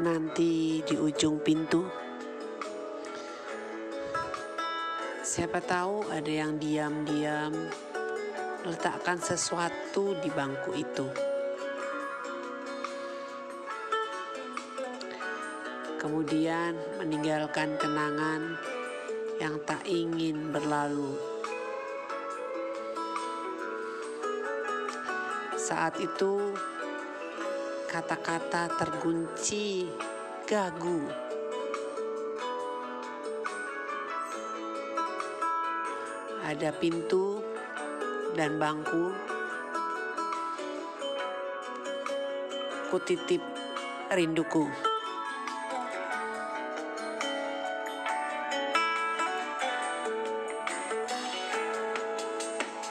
nanti di ujung pintu. Siapa tahu ada yang diam-diam letakkan sesuatu di bangku itu. Kemudian meninggalkan kenangan yang tak ingin berlalu. Saat itu kata-kata tergunci gagu. Ada pintu dan bangku. Kutitip rinduku.